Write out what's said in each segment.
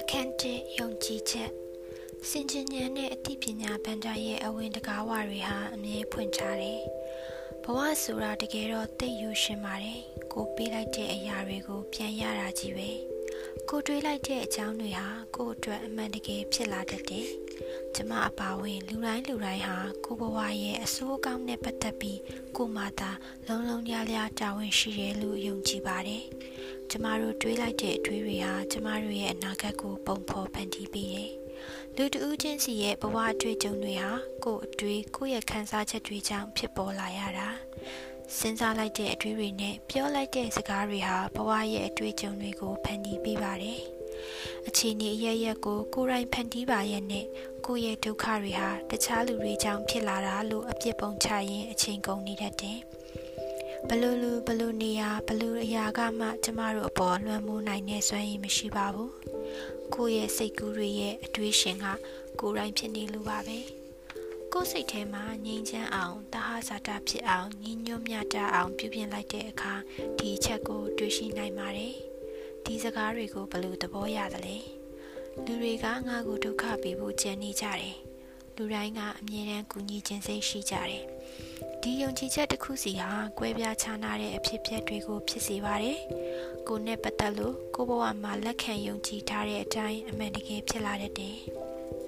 အခန်း၁ယုံကြည်ချက်စင်ဂျင်ဉာဏ်နဲ့အသိပညာဗန္ဒာရဲ့အဝင်တကားဝတွေဟာအမြဲဖွင့်ထားတယ်။ဘဝဆိုတာတကယ်တော့သိယူရှင်ပါတယ်။ကိုပေးလိုက်တဲ့အရာတွေကိုပြန်ရတာကြီးပဲ။ကိုတွေးလိုက်တဲ့အကြောင်းတွေဟာကို့အတွက်အမှန်တကယ်ဖြစ်လာတတ်တယ်။ ကျမအပါဝင်လူတိုင်းလူတိုင်းဟာကိုဘဝရဲ့အဆိုးအကောင်းနဲ့ပတ်သက်ပြီးကိုမှသာလုံးလုံးလျားလျားတာဝန်ရှိတယ်လို့ယုံကြည်ပါတယ်။ကျမတို့တွေးလိုက်တဲ့အတွေးတွေဟာကျမတို့ရဲ့အနာဂတ်ကိုပုံဖော်ဖန်တီးပေးတယ်။လူတဦးချင်းစီရဲ့ဘဝအတွေ့အကြုံတွေဟာကိုယ်အတွေ့ကိုယ့်ရဲ့ခံစားချက်တွေကြောင့်ဖြစ်ပေါ်လာရတာစဉ်းစားလိုက်တဲ့အတွေ့တွေနဲ့ပြောလိုက်တဲ့စကားတွေဟာဘဝရဲ့အတွေ့အကြုံတွေကိုဖန်တီးပေးပါတယ် အခြေအနေအရရက်ကိုကိုယ်တိုင်ဖန်တီးပါရဲ့နဲ့ကိုယ့်ရဲ့ဒုက္ခတွေဟာတခြားလူတွေကြောင့်ဖြစ်လာတာလို့အပြစ်ပုံချရင်အချိန်ကုန်နေတတ်တယ်ဘလူလူဘလူနေရဘလူအရာကမှကျမတို့အပေါ်လွှမ်းမိုးနိုင်တဲ့စွမ်းရည်မရှိပါဘူးကိုယ့်ရဲ့စိတ်ကူးတွေရဲ့အတွေးရှင်ကကိုယ်တိုင်ဖြစ်နေလို့ပါပဲကိုယ်စိတ်ထဲမှာငြိမ်းချမ်းအောင်တဟဇာတာဖြစ်အောင်ညီညွတ်မြတ်တာအောင် ပြုပြင်လိုက်တဲ့အခါဒီအချက်ကို တွေးရှိနိုင်ပါတယ် ဒီစကားတွေကိုဘယ်လိုသဘောရသလဲလူတွေကငါ့ကိုဒုက္ခပေးဖို့ကြံနေကြတယ်လူတိုင်းကအမြဲတမ်းကူညီခြင်းစိတ်ရှိကြတယ်ဒီယုံကြည်ချက်တစ်ခုစီဟာကွဲပြားခြားနားတဲ့အဖြစ်အပျက်တွေကိုဖြစ်စေပါတယ်။ကိုနဲ့ပတ်သက်လို့ကိုဘဝမှာလက်ခံယုံကြည်ထားတဲ့အတိုင်းအမှန်တကယ်ဖြစ်လာတတ်တယ်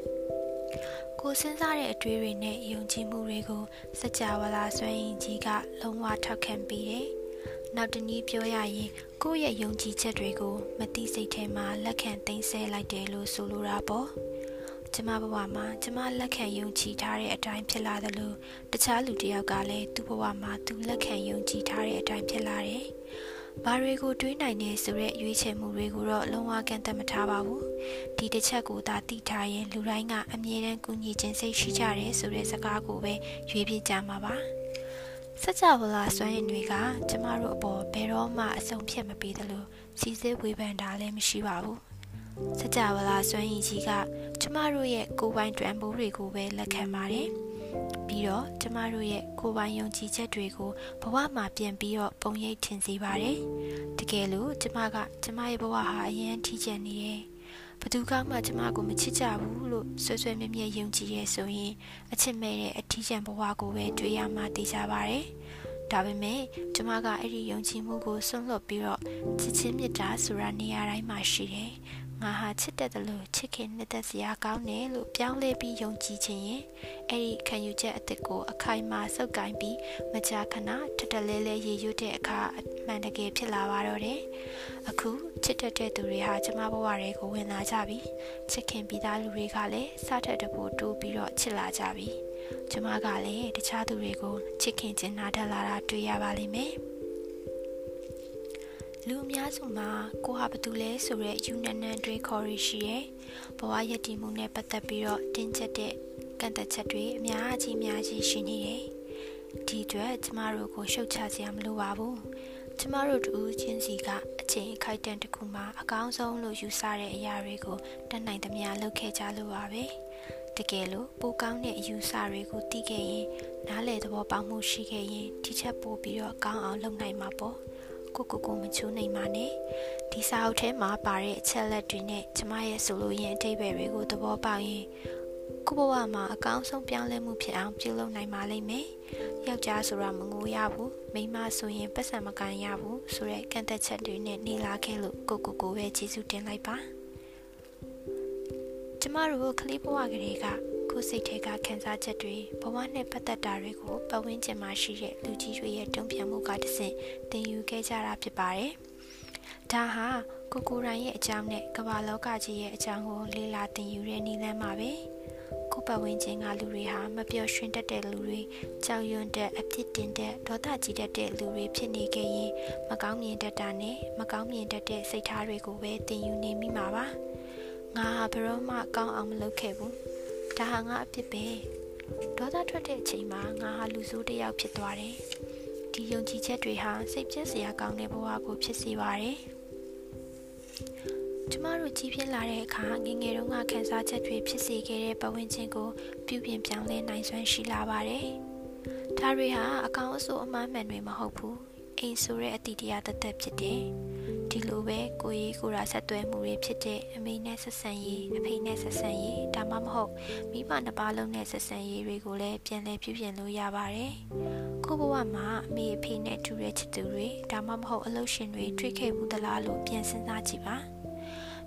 ။ကိုစဉ်းစားတဲ့အတွေးတွေနဲ့ယုံကြည်မှုတွေကိုစကြဝဠာစွမ်းရင်ကြီးကလုံးဝထောက်ခံပေးတယ်။ နောက်တနည်းပြောရရင်ကိုယ့်ရဲ့ယုံကြည်ချက်တွေကိုမတိစိတ်ထဲမှာလက်ခံသိမ်းဆည်းလိုက်တယ်လို့ဆိုလိုတာပေါ့။ကျမဘဝမှာကျမလက်ခံယုံကြည်ထားတဲ့အတိုင်းဖြစ်လာသလိုတခြားလူတယောက်ကလည်းသူ့ဘဝမှာသူလက်ခံယုံကြည်ထားတဲ့အတိုင်းဖြစ်လာတယ်။ဘာတွေကိုတွေးနိုင်နေဆိုတဲ့ရွေးချယ်မှုတွေကိုတော့လုံးဝကန့်သက်မထားပါဘူး။ဒီတစ်ချက်ကိုသာသိထားရင်လူတိုင်းကအမြဲတမ်းကူညီခြင်းစိတ်ရှိကြတယ်ဆိုတဲ့စကားကိုပဲရွေးပြကြမှာပါ။ စကြဝဠာစွမ်းရည်တွေကကျမတို့အပေါ်ဘယ်တော့မှအဆုံးဖြတ်မပေးသလိုစီစစ်ဝေဖန်တာလည်းမရှိပါဘူး။စကြဝဠာစွမ်းရည်ကြီးကကျမတို့ရဲ့ကိုယ်ပိုင်တွံပိုးတွေကိုပဲလက်ခံပါတယ်။ပြီးတော့ကျမတို့ရဲ့ကိုယ်ပိုင်ယုံကြည်ချက်တွေကိုဘဝမှာပြန်ပြီးတော့ပုံရိပ်ထင်စေပါတယ်။တကယ်လို့ကျမကကျမရဲ့ဘဝဟာအရင်ထိကျန်နေတယ်။ ဘသူကမှကျမကိုမချစ်ကြဘူးလို့ဆွဆွဲမြဲမြဲယုံကြည်ရဲဆိုရင်အချစ်မဲ့တဲ့အထီးကျန်ဘဝကိုပဲတွေ့ရမှသိကြပါတယ်။ဒါပေမဲ့ကျမကအဲ့ဒီယုံကြည်မှုကိုဆွန့်လွတ်ပြီးတော့ချစ်ချင်းမြတ်တာဆိုတာနေရာတိုင်းမှာရှိတယ် ငါဟာချစ်တဲ့လို့ချစ်ခင်နှစ်သက်စရာကောင်းတယ်လို့ပြောင်းလဲပြီးယုံကြည်ခြင်းရင်အဲ့ဒီခံယူချက်အသစ်ကိုအခိုင်အမာစုပ်ကိုင်းပြီးမကြာခဏထထလဲလဲရည်ရွတ်တဲ့အခါအမှန်တကယ်ဖြစ်လာပါတော့တယ်အခုချစ်တတ်တဲ့သူတွေဟာကျမဘဝတွေကိုဝင်လာကြပြီချစ်ခင်ပြီးသားလူတွေကလည်းစထက်တဖို့တိုးပြီးတော့ချစ်လာကြပြီကျမကလည်းတခြားသူတွေကိုချစ်ခင်ခြင်းနာတတ်လာတာတွေ့ရပါလိမ့်မယ် လူအများစုမှာကိုဟာဘာတူလဲဆိုတဲ့ယူနန်နန်တွေခေါ်ရရှိရဲ့ဘဝရည်တည်မှုနဲ့ပတ်သက်ပြီးတော့တင်းကျပ်တဲ့ကန့်သက်ချက်တွေအများကြီးအများကြီးရှိနေတယ်ဒီအတွက်ကျမတို့ကိုရှုတ်ချစရာမလိုပါဘူးကျမတို့တူချင်းစီကအချိန်အခိုက်အတန့်တစ်ခုမှာအကောင်းဆုံးလို့ယူဆတဲ့အရာတွေကိုတတ်နိုင်သမျှလုပ်ခဲ့ကြလို့ပါပဲတကယ်လို့ပိုကောင်းတဲ့အယူဆတွေကိုသိခဲ့ရင်နားလေသဘောပေါက်မှုရှိခဲ့ရင်ဒီချက်ပို့ပြီးတော့ကောင်းအောင်လုပ်နိုင်မှာပေါ့ ကိုကိုကိုမချိုးနိုင်ပါနဲ့ဒီစာအုပ်ထဲမှာပါတဲ့အချက်လက်တွေနဲ့ကျမရဲ့ဆိုလိုရင်းအထိပ္ပယ်တွေကိုသဘောပေါက်ရင်ကိုဘဝမှာအကောင်းဆုံးပြောင်းလဲမှုဖြစ်အောင်ပြုလုပ်နိုင်ပါလိမ့်မယ်ယောက်ျားဆိုတာမငိုရဘူးမိန်းမဆိုရင်ပတ်စံမကန်ရဘူးဆိုတဲ့ကန့်သက်ချက်တွေနဲ့နေလာခဲ့လို့ကိုကိုကိုပဲကျေးဇူးတင်လိုက်ပါကျမတို့ကလေးဘဝကလေးက ကိုယ်စိတ်ထဲကခံစားချက်တွေဘဝနဲ့ပတ်သက်တာတွေကိုပတ်ဝန်းကျင်မှာရှိတဲ့လူကြီးတွေရဲ့တုံ့ပြန်မှုကတဆင့်သင်ယူခဲ့ကြတာဖြစ်ပါတယ်။ဒါဟာကိုကိုရိုင်းရဲ့အကြောင်းနဲ့ကမ္ဘာလောကကြီးရဲ့အကြောင်းကိုလေ့လာသင်ယူတဲ့နည်းလမ်းပါပဲ။ကိုပတ်ဝန်းကျင်ကလူတွေဟာမပျော်ရွှင်တတ်တဲ့လူတွေကြောက်ရွံ့တဲ့အပြစ်တင်တဲ့ဒေါသကြီးတတ်တဲ့လူတွေဖြစ်နေခဲ့ရင်မကောင်းမြင်တတ်တာနဲ့မကောင်းမြင်တတ်တဲ့စိတ်ထားတွေကိုပဲသင်ယူနေမိမှာပါ။ငါဟာဘယ်တော့မှကောင်းအောင်မလုပ်ခဲ့ဘူး။ ဒါဟာငါအဖြစ်ပဲဒေါသထွက်တဲ့အချိန်မှာငါဟာလူဆိုးတစ်ယောက်ဖြစ်သွားတယ်ဒီယုံကြည်ချက်တွေဟာစိတ်ပြည့်စရာကောင်းတဲ့ဘဝကိုဖြစ်စေပါတယ်ကျမတို့ကြီးပြင်းလာတဲ့အခါငငယ်တုန်းကခံစားချက်တွေဖြစ်စေခဲ့တဲ့ပတ်ဝန်းကျင်ကိုပြုပြင်ပြောင်းလဲနိုင်စွမ်းရှိလာပါတယ်ဒါတွေဟာအကောင်အဆိုးအမှားမှန်တွေမဟုတ်ဘူးအိမ်ဆိုတဲ့အတိတရားတသက်ဖြစ်တယ် ဒီလိုပဲကိုကြီးကိုရာဆက်သွဲမှုတွေဖြစ်တဲ့အမေနဲ့ဆက်ဆံရေးအဖေနဲ့ဆက်ဆံရေးဒါမှမဟုတ်မိဘနှစ်ပါးလုံးနဲ့ဆက်ဆံရေးတွေကိုလည်းပြန်လည်ပြုပြင်လို့ရပါတယ်ကိုဘဝမှာအမေအဖေနဲ့တူတဲ့ချစ်သူတွေဒါမှမဟုတ်အလုပ်ရှင်တွေတွေ့ခဲ့ဘူးသလားလို့ပြန်စဉ်းစားကြည့်ပါ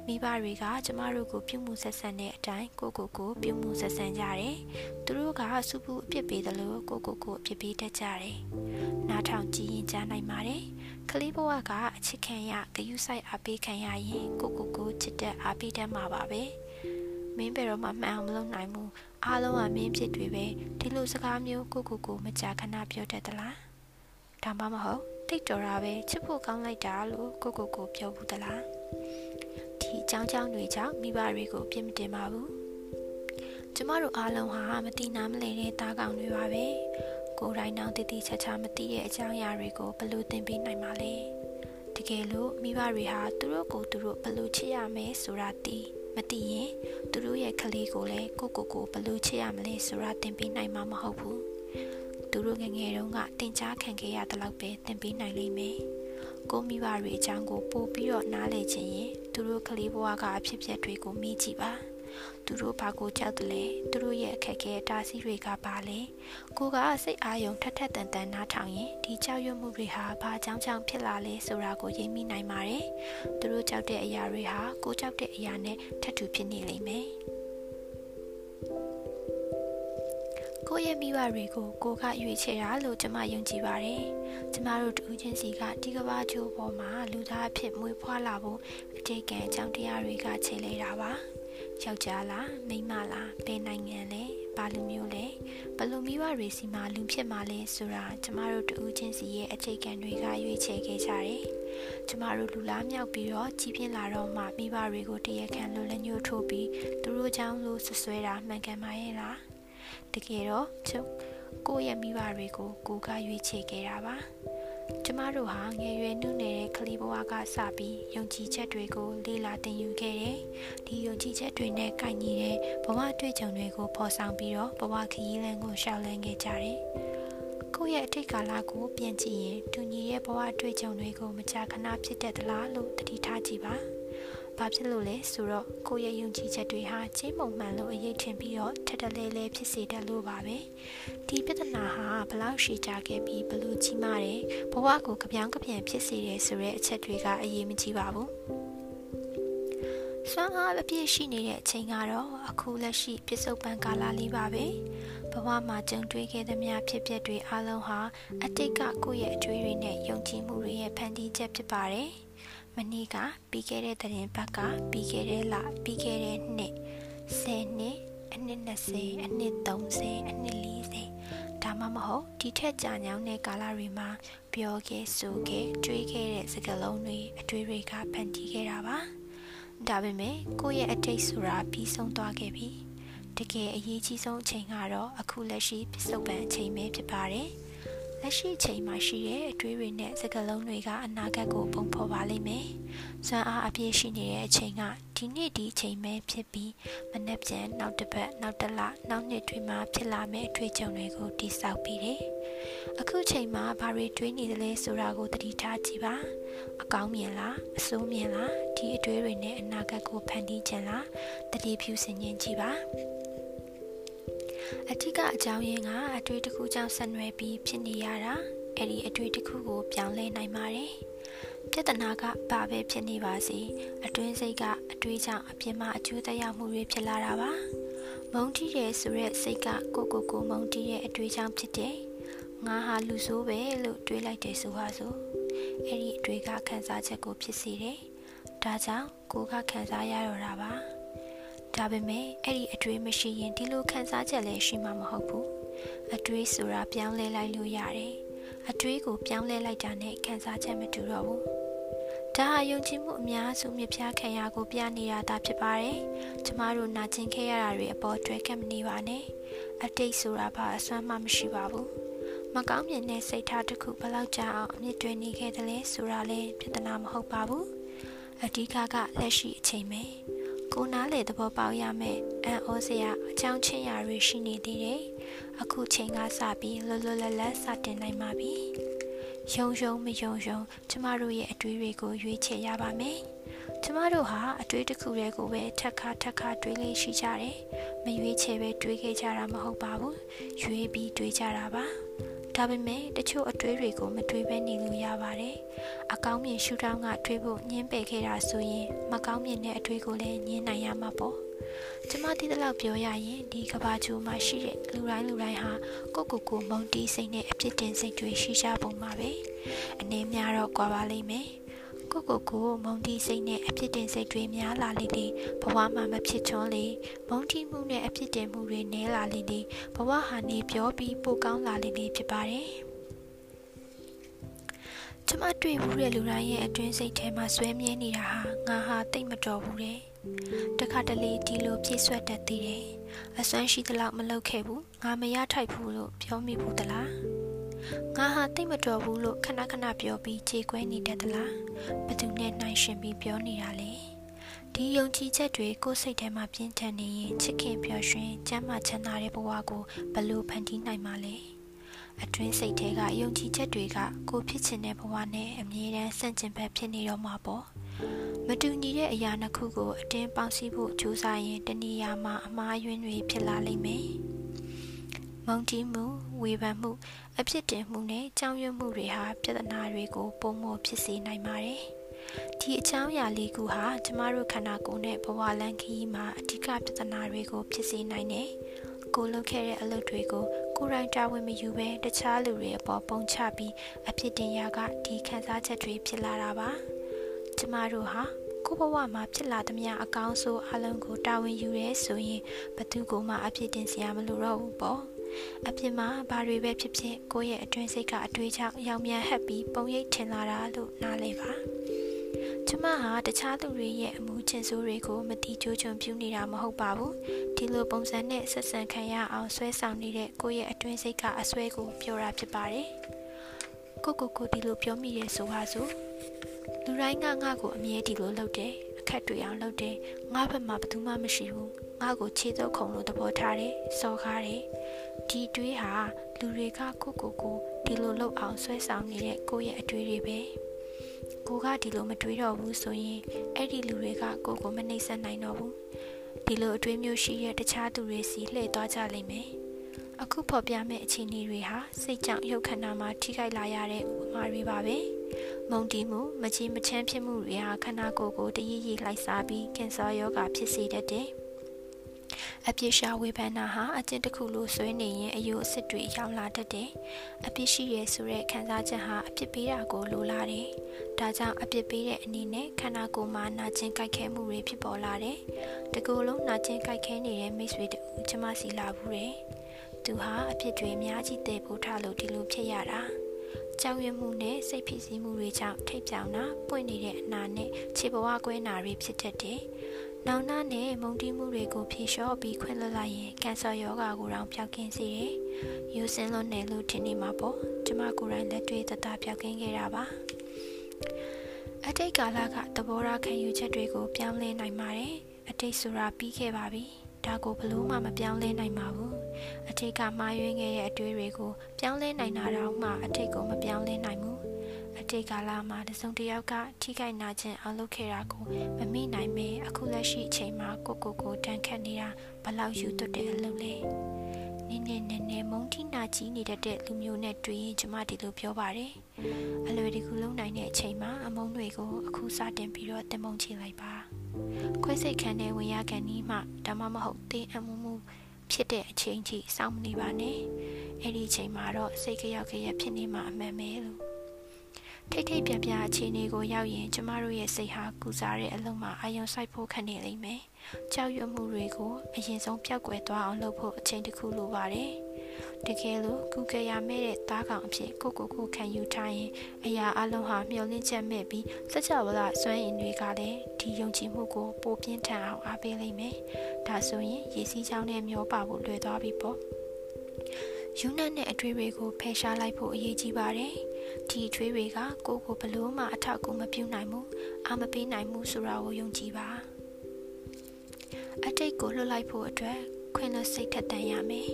မိဘတွေကကျမတို့ကိုပြုမှုဆက်ဆံတဲ့အတိုင်းကိုကိုကိုပြုမှုဆက်ဆံကြတယ်။သူတို့ကစုပူအပြစ်ပေးတယ်လို့ကိုကိုကိုအပြစ်ပေးတတ်ကြတယ်။နားထောင်ကြည့်ရင်ကြားနိုင်ပါတယ်။ကလေးဘဝကအချစ်ခံရဂယုဆိုင်အားပေးခံရရင်ကိုကိုကိုချစ်တဲ့အားပေးတတ်မှာပါပဲ။မင်းဘယ်တော့မှမှန်အောင်မလုပ်နိုင်ဘူး။အားလုံးကမင်းဖြစ်တွေပဲဒီလိုစကားမျိုးကိုကိုကိုမကြာခဏပြောတတ်သလား။ဒါမှမဟုတ်တိတ်တော်တာပဲချစ်ဖို့ကောင်းလိုက်တာလို့ကိုကိုကိုပြောဘူးသလား။ ဒီအကြောင်းကြောင့်တွေကြောင့်မိဘတွေကိုပြစ်မတင်ပါဘူးကျမတို့အားလုံးဟာမတိနာမလဲတဲ့တားကောင်တွေပါပဲကိုယ်တိုင်တောင်တည်တည်ချာချာမသိတဲ့အကြောင်းအရာတွေကိုဘယ်လိုသင်ပေးနိုင်မှာလဲတကယ်လို့မိဘတွေဟာသူတို့ကိုသူတို့ဘယ်လိုချစ်ရမယ်ဆိုတာသိမသိရင်သူတို့ရဲ့ကလေးကိုလည်းကိုကိုကိုဘယ်လိုချစ်ရမလဲဆိုတာသင်ပေးနိုင်မှာမဟုတ်ဘူးသူတို့ငငယ်တုန်းကသင်ကြားခံခဲ့ရတဲ့လောက်ပဲသင်ပေးနိုင်လိမ့်မယ်ကိုမိဘတွေအကြောင်းကိုပို့ပြီးတော့နားလည်ခြင်းရင် သူတို့ကလေးဘဝကအဖြစ်အပျက်တွေကိုမေးကြည့်ပါသူတို့ဘာကိုကြောက်တယ်လဲသူတို့ရဲ့အခက်အခဲတားဆီးတွေကဘာလဲကိုကစိတ်အာရုံထက်ထက်တန်တန်နားထောင်ရင်ဒီကြောက်ရွံ့မှုတွေဟာဘာကြောင့်ကြောင့်ဖြစ်လာလဲဆိုတာကိုရိပ်မိနိုင်ပါတယ်သူတို့ကြောက်တဲ့အရာတွေဟာကိုကြောက်တဲ့အရာနဲ့ထပ်တူဖြစ်နေလိမ့်မယ် ကိုယ့်ရဲ့မိဘတွေကိုကိုကရွေးချယ်တာလို့ကျွန်မယုံကြည်ပါတယ်။ကျွန်မတို့တူချင်းစီကဒီကဘာချိုးပေါ်မှာလူသားအဖြစ်မွေးဖွားလာဖို့အတိတ်ကံအကြောင်းတရားတွေကခြေလဲတာပါ။ယောက်ျားလားမိန်းမလားဘယ်နိုင်ငံလဲဘာလူမျိုးလဲဘလို့မိဘတွေစီမှာလူဖြစ်မှာလဲဆိုတာကျမတို့တူချင်းစီရဲ့အခြေခံတွေကရွေးချယ်ခဲ့ကြတယ်။ကျမတို့လူလားမြောက်ပြီးတော့ကြီးပြင်းလာတော့မှမိဘတွေကိုတရခံလို့လက်ညှိုးထိုးပြီးသူတို့ကြောင့်လို့ဆွဆွဲတာမှန်ကန်ပါရဲ့လား။ တကယ်တော့ချုပ်ကိုယ့်ရဲ့မိဘတွေကိုကိုကရွေးချယ်ခဲ့တာပါကျမတို့ဟာငယ်ရွယ်နှုတ်နေတဲ့ကလေးဘဝကစပြီးယုံကြည်ချက်တွေကိုလေ့လာသင်ယူခဲ့တယ်။ဒီယုံကြည်ချက်တွေနဲ့ကိုက်ညီတဲ့ဘဝတွေ့ကြုံတွေကိုပေါ်ဆောင်ပြီးတော့ဘဝခရီးလမ်းကိုရှောက်လန်းခဲ့ကြတယ်။ကိုယ့်ရဲ့အထိတ်ကာလကိုပြန်ကြည့်ရင်တူညီရဲ့ဘဝတွေ့ကြုံတွေကိုမကြာခဏဖြစ်တတ်သလားလို့သတိထားကြည့်ပါ။ ဘာဖြစ်လို့လဲဆိုတော့ကိုယ့်ရဲ့ယုံကြည်ချက်တွေဟာချင်းမုံမှန်လို့အရေးထင်ပြီးတော့ထက်တလဲလဲဖြစ်စေတယ်လို့ပါပဲဒီပြဿနာဟာဘလောက်ရှည်ကြခဲ့ပြီးဘလို့ကြီးမားတယ်ဘဝကိုကြပြောင်းကြပြန်ဖြစ်စေတယ်ဆိုတဲ့အချက်တွေကအရေးမကြီးပါဘူးစွမ်းအားအပြည့်ရှိနေတဲ့အချိန်ကတော့အခုလက်ရှိပြစ္ဆုတ်ပံကာလလေးပါပဲဘဝမှာကြုံတွေ့ခဲ့သမျှဖြစ်ပျက်တွေအလုံးဟာအတိတ်ကကိုယ့်ရဲ့အကျွေးတွေနဲ့ယုံကြည်မှုတွေရဲ့ဖန်တီးချက်ဖြစ်ပါတယ်။ မနေ့ကပြီးခဲ့တဲ့သတင်းပတ်ကပြီးခဲ့တဲ့လပြီးခဲ့တဲ့နှစ်10နှစ်အနှစ်20အနှစ်30အနှစ်40ဒါမှမဟုတ်ဒီထက်ကြာညောင်းတဲ့ကာလတွေမှာပြောခဲ့ဆိုခဲ့တွေးခဲ့တဲ့စကားလုံးတွေအတွေ့တွေကဖန်တီးခဲ့တာပါဒါပေမဲ့ကိုယ့်ရဲ့အတိတ်ဆိုတာပြီးဆုံးသွားခဲ့ပြီတကယ်အရေးကြီးဆုံးအချိန်ကတော့အခုလက်ရှိပြစ္ဆုတ်ပံအချိန်ပဲဖြစ်ပါတယ် လက်ရှိအချိန်မှာရှိတဲ့အတွေးတွေနဲ့စကားလုံးတွေကအနာဂတ်ကိုပုံဖော်ပါလိမ့်မယ်။စွမ်းအားအပြည့်ရှိနေတဲ့အချိန်ကဒီနေ့ဒီအချိန်ပဲဖြစ်ပြီးမနေ့ပြန်နောက်တစ်ပတ်နောက်တစ်လနောက်နှစ်တွေမှာဖြစ်လာမယ့်အတွေ့အကြုံတွေကိုတိစောက်ပြီးတယ်။အခုချိန်မှာဘာတွေတွေးနေသလဲဆိုတာကိုသတိထားကြည့်ပါ။အကောင်းမြင်လားအဆိုးမြင်လားဒီအတွေးတွေနဲ့အနာဂတ်ကိုဖန်တီးခြင်းလားတတိဖြူစင်ခြင်းကြည့်ပါ။ အထက်ကအကြောင်းရင်းကအတွေ့တစ်ခုကြောင့်ဆက်နွယ်ပြီးဖြစ်နေရတာအဲ့ဒီအတွေ့တစ်ခုကိုပြောင်းလဲနိုင်ပါတယ်ပြဿနာကဘာပဲဖြစ်နေပါစေအတွင်းစိတ်ကအတွေးကြောင့်အပြင်မှာအကျိုးသက်ရောက်မှုတွေဖြစ်လာတာပါမုန်းတီးတယ်ဆိုရက်စိတ်ကကိုကိုကိုမုန်းတီးရဲ့အတွေးကြောင့်ဖြစ်တယ်ငါဟာလူဆိုးပဲလို့တွေးလိုက်တယ်ဆိုပါစို့အဲ့ဒီအတွေးကခံစားချက်ကိုဖြစ်စေတယ်ဒါကြောင့်ကိုကခံစားရတော့တာပါ ဒါပေမဲ့အဲ့ဒီအတွေးမရှိရင်ဒီလိုခံစားချက်လည်းရှိမှာမဟုတ်ဘူးအတွေးဆိုတာပြောင်းလဲလိုက်လို့ရတယ်အတွေးကိုပြောင်းလဲလိုက်တာနဲ့ခံစားချက်မတူတော့ဘူးဒါဟာယုံကြည်မှုအများစုမြပြခံရကိုပြနေတာသာဖြစ်ပါတယ်ကျမတို့နာကျင်ခဲ့ရတာတွေအပေါ်တွဲကပ်မနေပါနဲ့အတိတ်ဆိုတာဘာအစွမ်းမှမရှိပါဘူးမကောင်းမြင်တဲ့စိတ်ထားတစ်ခုဘယ်လောက်ကြာအောင်အမြင့်တွင်နေခဲ့တယ်လဲဆိုတာလည်းပြဿနာမဟုတ်ပါဘူးအဓိကကလက်ရှိအချိန်ပဲ ကိုနားလေသဘောပေါက်ရမယ်အံ့ဩစရာအကြောင်းချင်းရာတွေရှိနေသေးတယ်အခုချိန်ကစပြီးလွတ်လွတ်လပ်လပ်စတင်နိုင်ပါပြီယုံယုံမယုံယုံကျမတို့ရဲ့အတွေးတွေကိုရွေးချယ်ရပါမယ်ကျမတို့ဟာအတွေးတစ်ခုတည်းကိုပဲထက်ခါထက်ခါတွေးလေးရှိကြတယ်မရွေးချယ်ပဲတွေးခဲ့ကြတာမဟုတ်ပါဘူးရွေးပြီးတွေးကြတာပါ ဒါပေမဲ့တချို့အတွေးတွေကိုမတွေးဘဲနေလို့ရပါတယ်။အကောင်းမြင်ရှုထောင့်ကတွေးဖို့ညှင်းပယ်ခဲ့တာဆိုရင်မကောင်းမြင်တဲ့အတွေးကိုလည်းညှင်းနိုင်ရမှာပေါ့။ကျမဒီတလောက်ပြောရရင်ဒီကဘာချိုမှာရှိတဲ့လူတိုင်းလူတိုင်းဟာကိုကိုကိုမုံတီးစိတ်နဲ့အပြစ်တင်စိတ်တွေရှိကြပုံပါပဲ။အနေများတော့ကွာပါလိမ့်မယ်။ ကိုကိုကိုမုံတီစိတ်နဲ့အဖြစ်တင်စိတ်တွေများလာလေလေဘဝမှာမဖြစ်ချွန်းလေမုံတီမှုနဲ့အဖြစ်တင်မှုတွေနည်းလာလေလေဘဝဟာနေပြောပြီးပိုကောင်းလာလေလေဖြစ်ပါတယ်ကျမတွေ့ဘူးတဲ့လူတိုင်းရဲ့အတွင်းစိတ်ထဲမှာဆွဲမြဲနေတာဟာငါဟာတိတ်မတော်ဘူးတဲ့တခါတလေဒီလိုပြည့်ဆွတ်တတ်သေးတယ်အစွမ်းရှိသလောက်မလုပ်ခဲ့ဘူးငါမရထိုက်ဘူးလို့ပြောမိဘူးတလား ငါဟာတိတ်မတော်ဘူးလို့ခဏခဏပြောပြီးခြေခွဲနေတတ်သလားဘသူနဲ့နှိုင်းရှင်ပြီးပြောနေတာလေဒီယုံကြည်ချက်တွေကိုယ်စိတ်ထဲမှာပြင်းထန်နေရင်ချစ်ခင်ပျော်ရွှင်ကျမ်းမာချမ်းသာတဲ့ဘဝကိုဘလို့ဖန်တီးနိုင်မှာလဲအတွင်းစိတ်ထဲကယုံကြည်ချက်တွေကကိုဖြစ်ချင်တဲ့ဘဝနဲ့အမြဲတမ်းဆန့်ကျင်ဘက်ဖြစ်နေတော့မှာပေါ့မတူညီတဲ့အရာနှစ်ခုကိုအတင်းပေါင်းစည်းဖို့ကြိုးစားရင်တဏှာမှာအမှားယွင်းတွေဖြစ်လာလိမ့်မယ်မုံ တီးမှုဝေဖန်မှု အဖြစ်တင်မှုနဲ့ကြောင်းရွံ့မှုတွေဟာပြဿနာတွေကိုပုံမဖြစ်စေနိုင်ပါတယ်။ဒီအကြောင်းအရာလေးခုဟာကျမတို့ခန္ဓာကိုယ်နဲ့ဘဝလမ်းခရီးမှာအဓိကပြဿနာတွေကိုဖြစ်စေနိုင်တယ်။ကိုလုပ်ခဲ့တဲ့အလုပ်တွေကိုကိုယ်တိုင်တာဝန်မယူဘဲတခြားလူတွေအပေါ်ပုံချပြီးအဖြစ်တင်ရာကဒီခံစားချက်တွေဖြစ်လာတာပါ။ကျမတို့ဟာကိုဘဝမှာဖြစ်လာသမျှအကောင်းဆုံးအလုံးကိုတာဝန်ယူရဲဆိုရင်ဘသူကမှအဖြစ်တင်စရာမလိုတော့ဘူးပေါ့။ အပြင်မှာဘာတွေပဲဖြစ်ဖြစ်ကိုယ့်ရဲ့အတွင်းစိတ်ကအတွေးကြောင့်ရောင်မြန်ဟက်ပြီးပုံရိပ်ထင်လာတာလို့နားလည်ပါကျမဟာတခြားသူတွေရဲ့အမှုကျင့်ဆိုးတွေကိုမတိကျချုံပြူနေတာမဟုတ်ပါဘူးဒီလိုပုံစံနဲ့ဆက်ဆံခံရအောင်ဆွဲဆောင်နေတဲ့ကိုယ့်ရဲ့အတွင်းစိတ်ကအဆွဲကိုပြောတာဖြစ်ပါတယ်ကိုကိုကိုဒီလိုပြောမိရဲဆိုပါစို့လူတိုင်းကငါ့ကိုအမြဲဒီလိုလုပ်တယ်အခက်တွေအောင်လုပ်တယ်ငါဘက်မှာဘယ်သူမှမရှိဘူးငါ့ကိုခြေစုပ်ခုံလို့သဘောထားတယ်စော်ကားတယ် ဒီတွေးဟာလူတွေကကိုကိုကိုဒီလိုလုပ်အောင်ဆွဲဆောင်နေတဲ့ကိုရဲ့အတွေးတွေပဲကိုကဒီလိုမတွေးတော့ဘူးဆိုရင်အဲ့ဒီလူတွေကကိုကိုမနှိမ့်ဆက်နိုင်တော့ဘူးဒီလိုအတွေးမျိုးရှိတဲ့တခြားသူတွေစီလှည့်သွားကြလိမ့်မယ်အခုဖော်ပြမယ့်အခြေအနေတွေဟာစိတ်ကြောင့်ရုပ်ခန္ဓာမှာထိခိုက်လာရတဲ့ဥပမာတွေပါပဲမုံတီးမှုမချေမချမ်းဖြစ်မှုတွေဟာခန္ဓာကိုယ်ကိုတရည်ရည်လှိုက်စားပြီးကင်ဆာရောဂါဖြစ်စေတတ်တယ် အပြစ်ရှာဝေဖန်တာဟာအကျင့်တစ်ခုလိုဆွဲနေရင်အယိုးအစ်တွေရောက်လာတတ်တယ်။အပြစ်ရှိရဲဆိုတဲ့ခံစားချက်ဟာအပြစ်ပေးတာကိုလိုလားတယ်။ဒါကြောင့်အပြစ်ပေးတဲ့အနေနဲ့ခန္ဓာကိုယ်မှာနာကျင်ကြိုက်ခဲမှုတွေဖြစ်ပေါ်လာတယ်။တကူလုံးနာကျင်ကြိုက်ခဲနေတဲ့မိတ်ဆွေတူကျမစီလာဘူးတယ်။သူဟာအပြစ်တွေအများကြီးတည်ဖို့ထားလို့ဒီလိုဖြစ်ရတာ။ကြောက်ရွံ့မှုနဲ့စိတ်ဖိစီးမှုတွေကြောင့်ထိတ်ပြောင်တာပွင့်နေတဲ့အနာနဲ့ခြေဘဝကွဲနာတွေဖြစ်တတ်တယ်။ နောင်နာနဲ့မုံတီးမှုတွေကိုဖြေလျှော့ပြီးခွင့်လွှတ်လိုက်ရင်ကင်ဆာရောဂါကိုတောင်ပျောက်ကင်းစေတယ်။ယူစင်လွန်နယ်လို့ထင်နေမှာပေါ့။ကျမကိုယ်တိုင်လက်တွေ့တတပျောက်ကင်းခဲ့တာပါ။အတိတ်ကာလကသဘောထားခံယူချက်တွေကိုပြောင်းလဲနိုင်ပါတယ်။အတိတ်ဆိုတာပြီးခဲ့ပါပြီ။ဒါကိုဘလို့မှမပြောင်းလဲနိုင်ပါဘူး။အတိတ်ကမှားယွင်းခဲ့တဲ့အတွေ့တွေကိုပြောင်းလဲနိုင်တာတော့မှအတိတ်ကိုမပြောင်းလဲနိုင်ဘူး။ အတိတ်ကာလမှာတစုံတစ်ယောက်ကထိခိုက်နာခြင်းအောင်လုပ်ခဲ့တာကိုမမိနိုင်မေအခုလက်ရှိအချိန်မှာကိုကိုကိုတန်ခတ်နေတာဘလောက်ယူသွတ်တဲ့အလုပ်လဲနင်းနေနေနေမုံတီနာကြီးနေတဲ့လူမျိုးနဲ့တွေ့ရင်ကျမဒီလိုပြောပါတယ်အလွယ်တကူလုံးနိုင်တဲ့အချိန်မှာအမုံတွေကိုအခုစတင်ပြီးတော့တင်မုံချလိုက်ပါခွဲစိတ်ခံတဲ့ဝင်ရကန်ဒီမှဒါမှမဟုတ်တင်းအမှုမှုဖြစ်တဲ့အချိန်ကြီးစောင့်မနေပါနဲ့အဲ့ဒီအချိန်မှာတော့စိတ်ကြရောက်ကြရဖြစ်နေမှာအမှန်ပဲလို့ ထိတ်ထိတ်ပြပြအခြေအနေကိုရောက်ရင်ကျမတို့ရဲ့စိတ်ဟာကူစားတဲ့အလုံးမှာအာရုံစိုက်ဖို့ခက်နေလိမ့်မယ်။ကြောက်ရွံ့မှုတွေကိုအရင်ဆုံးပျောက်ကွယ်သွားအောင်လုပ်ဖို့အချိန်တစ်ခုလိုပါတယ်။တကယ်လို့ကုကရမဲ့တဲ့သားကောင်အဖြစ်ကိုကိုကိုခံယူထားရင်အရာအလုံးဟာမျောလင့်ချက်မဲ့ပြီးစကြဝဠာစွမ်းအင်တွေကလည်းဒီယုံကြည်မှုကိုပိုပြင်းထန်အောင်အားပေးလိမ့်မယ်။ဒါဆိုရင်ရေစီးချောင်းနဲ့မျောပါဖို့လွယ်သွားပြီပေါ့။ ယူနတ်နဲ့အထွေးတွေကိုဖယ်ရှားလိုက်ဖို့အရေးကြီးပါတယ်။ဒီထွေးတွေကကိုကိုဘလို့မှအထောက်အကူမပြုနိုင်ဘူးအာမပေးနိုင်ဘူးဆိုတာကိုယုံကြည်ပါအတိတ်ကိုလွတ်လိုက်ဖို့အတွက်ခွင့်လွှတ်စိတ်ထက်တန်ရမယ်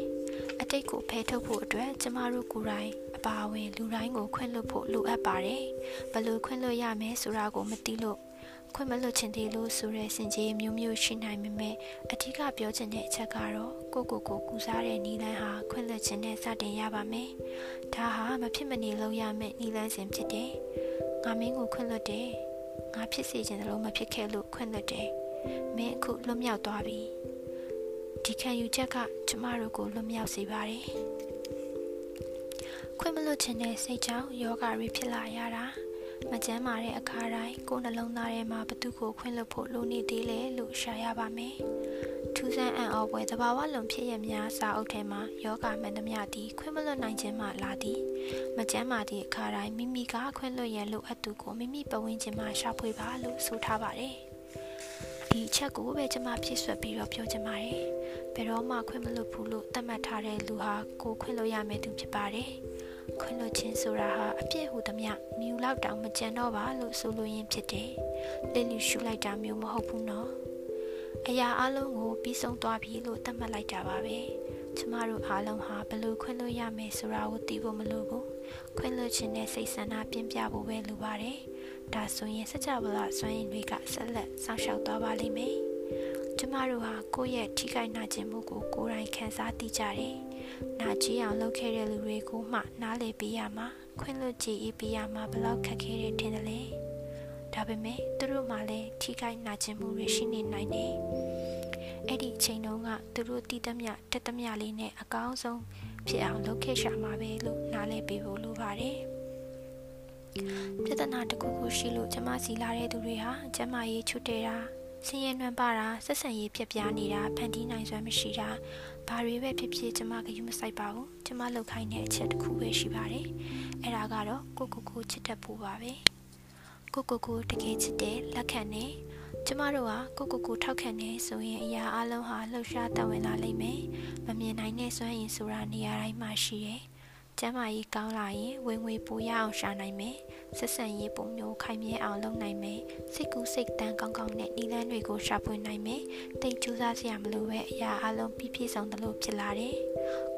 အတိတ်ကိုဖယ်ထုတ်ဖို့အတွက်ကျမတို့ကိုယ်တိုင်အပါအဝင်လူတိုင်းကိုခွင့်လွှတ်ဖို့လိုအပ်ပါတယ်ဘယ်လိုခွင့်လွှတ်ရမယ်ဆိုတာကိုမသိလို့ ခွင့်မလွတ်ချင်သေးလို့ဆိုတဲ့စင်ကြီးမျိုးမျိုးရှိနိုင်ပေမဲ့အထူးကပြောချင်တဲ့အချက်ကတော့ကိုကိုကိုကူစားတဲ့နီလန်းဟာခွင့်လွတ်ခြင်းနဲ့စတင်ရပါမယ်။ဒါဟာမဖြစ်မနေလုပ်ရမယ့်နီလန်းစဉ်ဖြစ်တယ်။ငါမင်းကိုခွင့်လွတ်တယ်။ငါဖြစ်စေချင်တယ်လို့မဖြစ်ခဲ့လို့ခွင့်လွတ်တယ်။မင်းအခုလွတ်မြောက်သွားပြီ။ဒီခံယူချက်ကကျမတို့ကိုလွတ်မြောက်စေပါတယ်။ခွင့်မလွတ်ခြင်းနဲ့စိတ်ကြောင့်ယောဂရီဖြစ်လာရတာ။ မကျမ်းမာတဲ့အခါတိုင်းကိုယ်နှလုံးသားထဲမှာဘသူကိုခွင့်လွှတ်ဖို့လိုနေသေးလဲလို့ရှာရပါမယ်။ထူးဆန်းအံ့ဩဖွယ်သဘာဝလွန်ဖြစ်ရများစာအုပ်ထဲမှာယောဂမှန်သမျှသည်ခွင့်မလွှတ်နိုင်ခြင်းမှလာသည်။မကျမ်းမာသည့်အခါတိုင်းမိမိကခွင့်လွှတ်ရန်လိုအပ်သူကိုမိမိပဝင်းခြင်းမှာရှာဖွေပါလို့ဆိုထားပါတယ်။ဒီအချက်ကိုပဲကျွန်မဖြစ်ဆွက်ပြီးတော့ပြောချင်ပါတယ်။ဘယ်တော့မှခွင့်မလွတ်ဘူးလို့သတ်မှတ်ထားတဲ့လူဟာကိုခွင့်လွတ်ရမယ့်သူဖြစ်ပါတယ်။ ခွင့်လွှတ်ခြင်းဆိုတာဟာအပြစ်ဟူသမျှမြူလောက်တောင်မကြံတော့ပါလို့ဆိုလိုရင်းဖြစ်တယ်။လက်လူရှူလိုက်တာမျိုးမဟုတ်ဘူးနော်။အရာအလုံးကိုပြီးဆုံးသွားပြီလို့သတ်မှတ်လိုက်တာပါပဲ။ကျမတို့အားလုံးဟာဘလို့ခွင့်လွှတ်ရမယ်ဆိုတာကိုသိဖို့မလိုဘူး။ခွင့်လွှတ်ခြင်းနဲ့စိတ်ဆန္ဒပြင်းပြဖို့ပဲလိုပါတယ်။ဒါဆိုရင်စကြဝဠာစွမ်းရည်တွေကဆက်လက်စောင့်ရှောက်သွားပါလိမ့်မယ်။ကျမတို့ဟာကိုယ့်ရဲ့ထိခိုက်နာကျင်မှုကိုကိုယ်တိုင်ခံစားသိကြတယ်။ နာကြည့်အောင်လုပ်ခဲ့တဲ့လူတွေကိုမှ နားလည်ပေးရမှာခွင့်လွှတ်ကြည့်အေးပေးရမှာဘလောက်ခက်ခဲတဲ့ထင်တယ်လေဒါပေမဲ့သူတို့မှလည်းထိခိုက်နာကျင်မှုတွေရှိနေနိုင်တယ်အဲ့ဒီအချိန်တုန်းကသူတို့တည်တမျှတက်တမျှလေးနဲ့အကောင်းဆုံးဖြစ်အောင်လုပ်ခဲ့ရှာမှာပဲလို့နားလည်ပေးဖို့လိုပါတယ်ပြဿနာတစ်ခုခုရှိလို့ကျမစီလာတဲ့သူတွေဟာကျမရေးချွတ်တဲတာ ဆင်းရဲနှံပါတာဆက်ဆံရေးပြက်ပြားနေတာဖန်တီးနိုင်စွမ်းမရှိတာဘာတွေပဲဖြစ်ဖြစ်ကျမကယူမဆိုင်ပါဘူးကျမလောက်ခိုင်းတဲ့အချက်တစ်ခုပဲရှိပါတယ်အဲ့ဒါကတော့ကိုကိုကိုချစ်တတ်ဖို့ပါပဲကိုကိုကိုတကယ်ချစ်တယ်လက်ခံတယ်ကျမတို့ကကိုကိုကိုထောက်ခံနေဆိုရင်အရာအလုံးဟာလှုပ်ရှားတဝင်လာလိမ့်မယ်မမြင်နိုင်တဲ့စွမ်းရည်ဆိုတာနေရာတိုင်းမှာရှိတယ် ကျမ်းမာရေးကောင်းလာရင်ဝင်ငွေပိုရအောင်ရှာနိုင်မယ်ဆက်ဆံရေးပုံမျိုးခိုင်မြဲအောင်လုပ်နိုင်မယ်စိတ်ကူးစိတ်တန်းကောင်းကောင်းနဲ့ဤလန်းတွေကိုရှာဖွေနိုင်မယ်တိတ်ကြိုးစားစရာမလိုပဲအရာအလုံးပြည့်ပြည့်စုံသလိုဖြစ်လာတယ်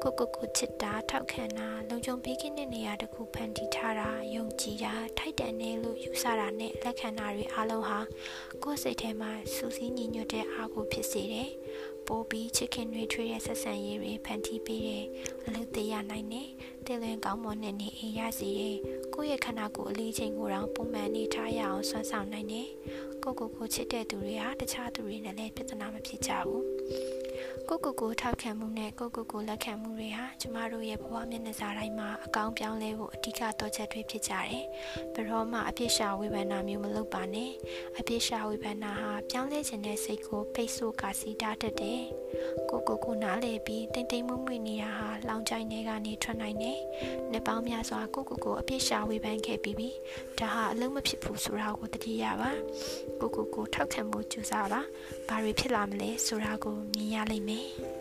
ကိုကိုကိုချစ်တာထောက်ခံတာလုံခြုံပေးခြင်းတဲ့နေရာတစ်ခုဖန်တီးထားတာယုံကြည်တာထိုက်တန်တယ်လို့ယူဆတာနဲ့လက်ခံတာတွေအလုံးဟာကိုယ်စိတ်ထဲမှာစူးစီးညီညွတ်တဲ့အားကိုဖြစ်စေတယ်ပိုးပြီးချစ်ခင်တွေထွေးတဲ့ဆက်ဆံရေးတွေဖန်တီးပေးတယ်အလုပ်သေးရနိုင်တယ် တည်လင်ကောင်းမွန်တဲ့နေအိမ်ရစီတယ်ကိုယ့်ရဲ့ခန္ဓာကိုယ်အလေးချိန်ကိုတော့ပုံမှန်နေထားရအောင်ဆွမ်းဆောင်နိုင်တယ်ကိုကိုကိုချစ်တဲ့သူတွေဟာတခြားသူတွေနဲ့လည်းပြဿနာမဖြစ်ကြဘူး ကိုကိုကိုထောက်ခံမှုနဲ့ကိုကိုကိုလက်ခံမှုတွေဟာကျမတို့ရဲ့ဘဝမျက်နှာစာတိုင်းမှာအကောင်းပြောင်းလဲဖို့အဓိကတော့ချက်တွေဖြစ်ကြတယ်။ဘယ်တော့မှအပြစ်ရှာဝေဖန်တာမျိုးမလုပ်ပါနဲ့။အပြစ်ရှာဝေဖန်တာဟာပြောင်းလဲခြင်းတဲ့စိတ်ကိုပိတ်ဆို့ကာစီတာတတ်တယ်။ကိုကိုကိုနားလေပြီးတိမ်တိမ်မွမွနေတာဟာလောင်ချိုင်းတွေကနေထွက်နိုင်တယ်။နှစ်ပေါင်းများစွာကိုကိုကိုအပြစ်ရှာဝေဖန်ခဲ့ပြီးပြီ။ဒါဟာအလုံးမဖြစ်ဘူးဆိုတာကိုတတိယပါ။ကိုကိုကိုထောက်ခံမှုကြိုးစားပါ။ဘာတွေဖြစ်လာမလဲဆိုတာကိုမြင်ရလိမ့်မယ်။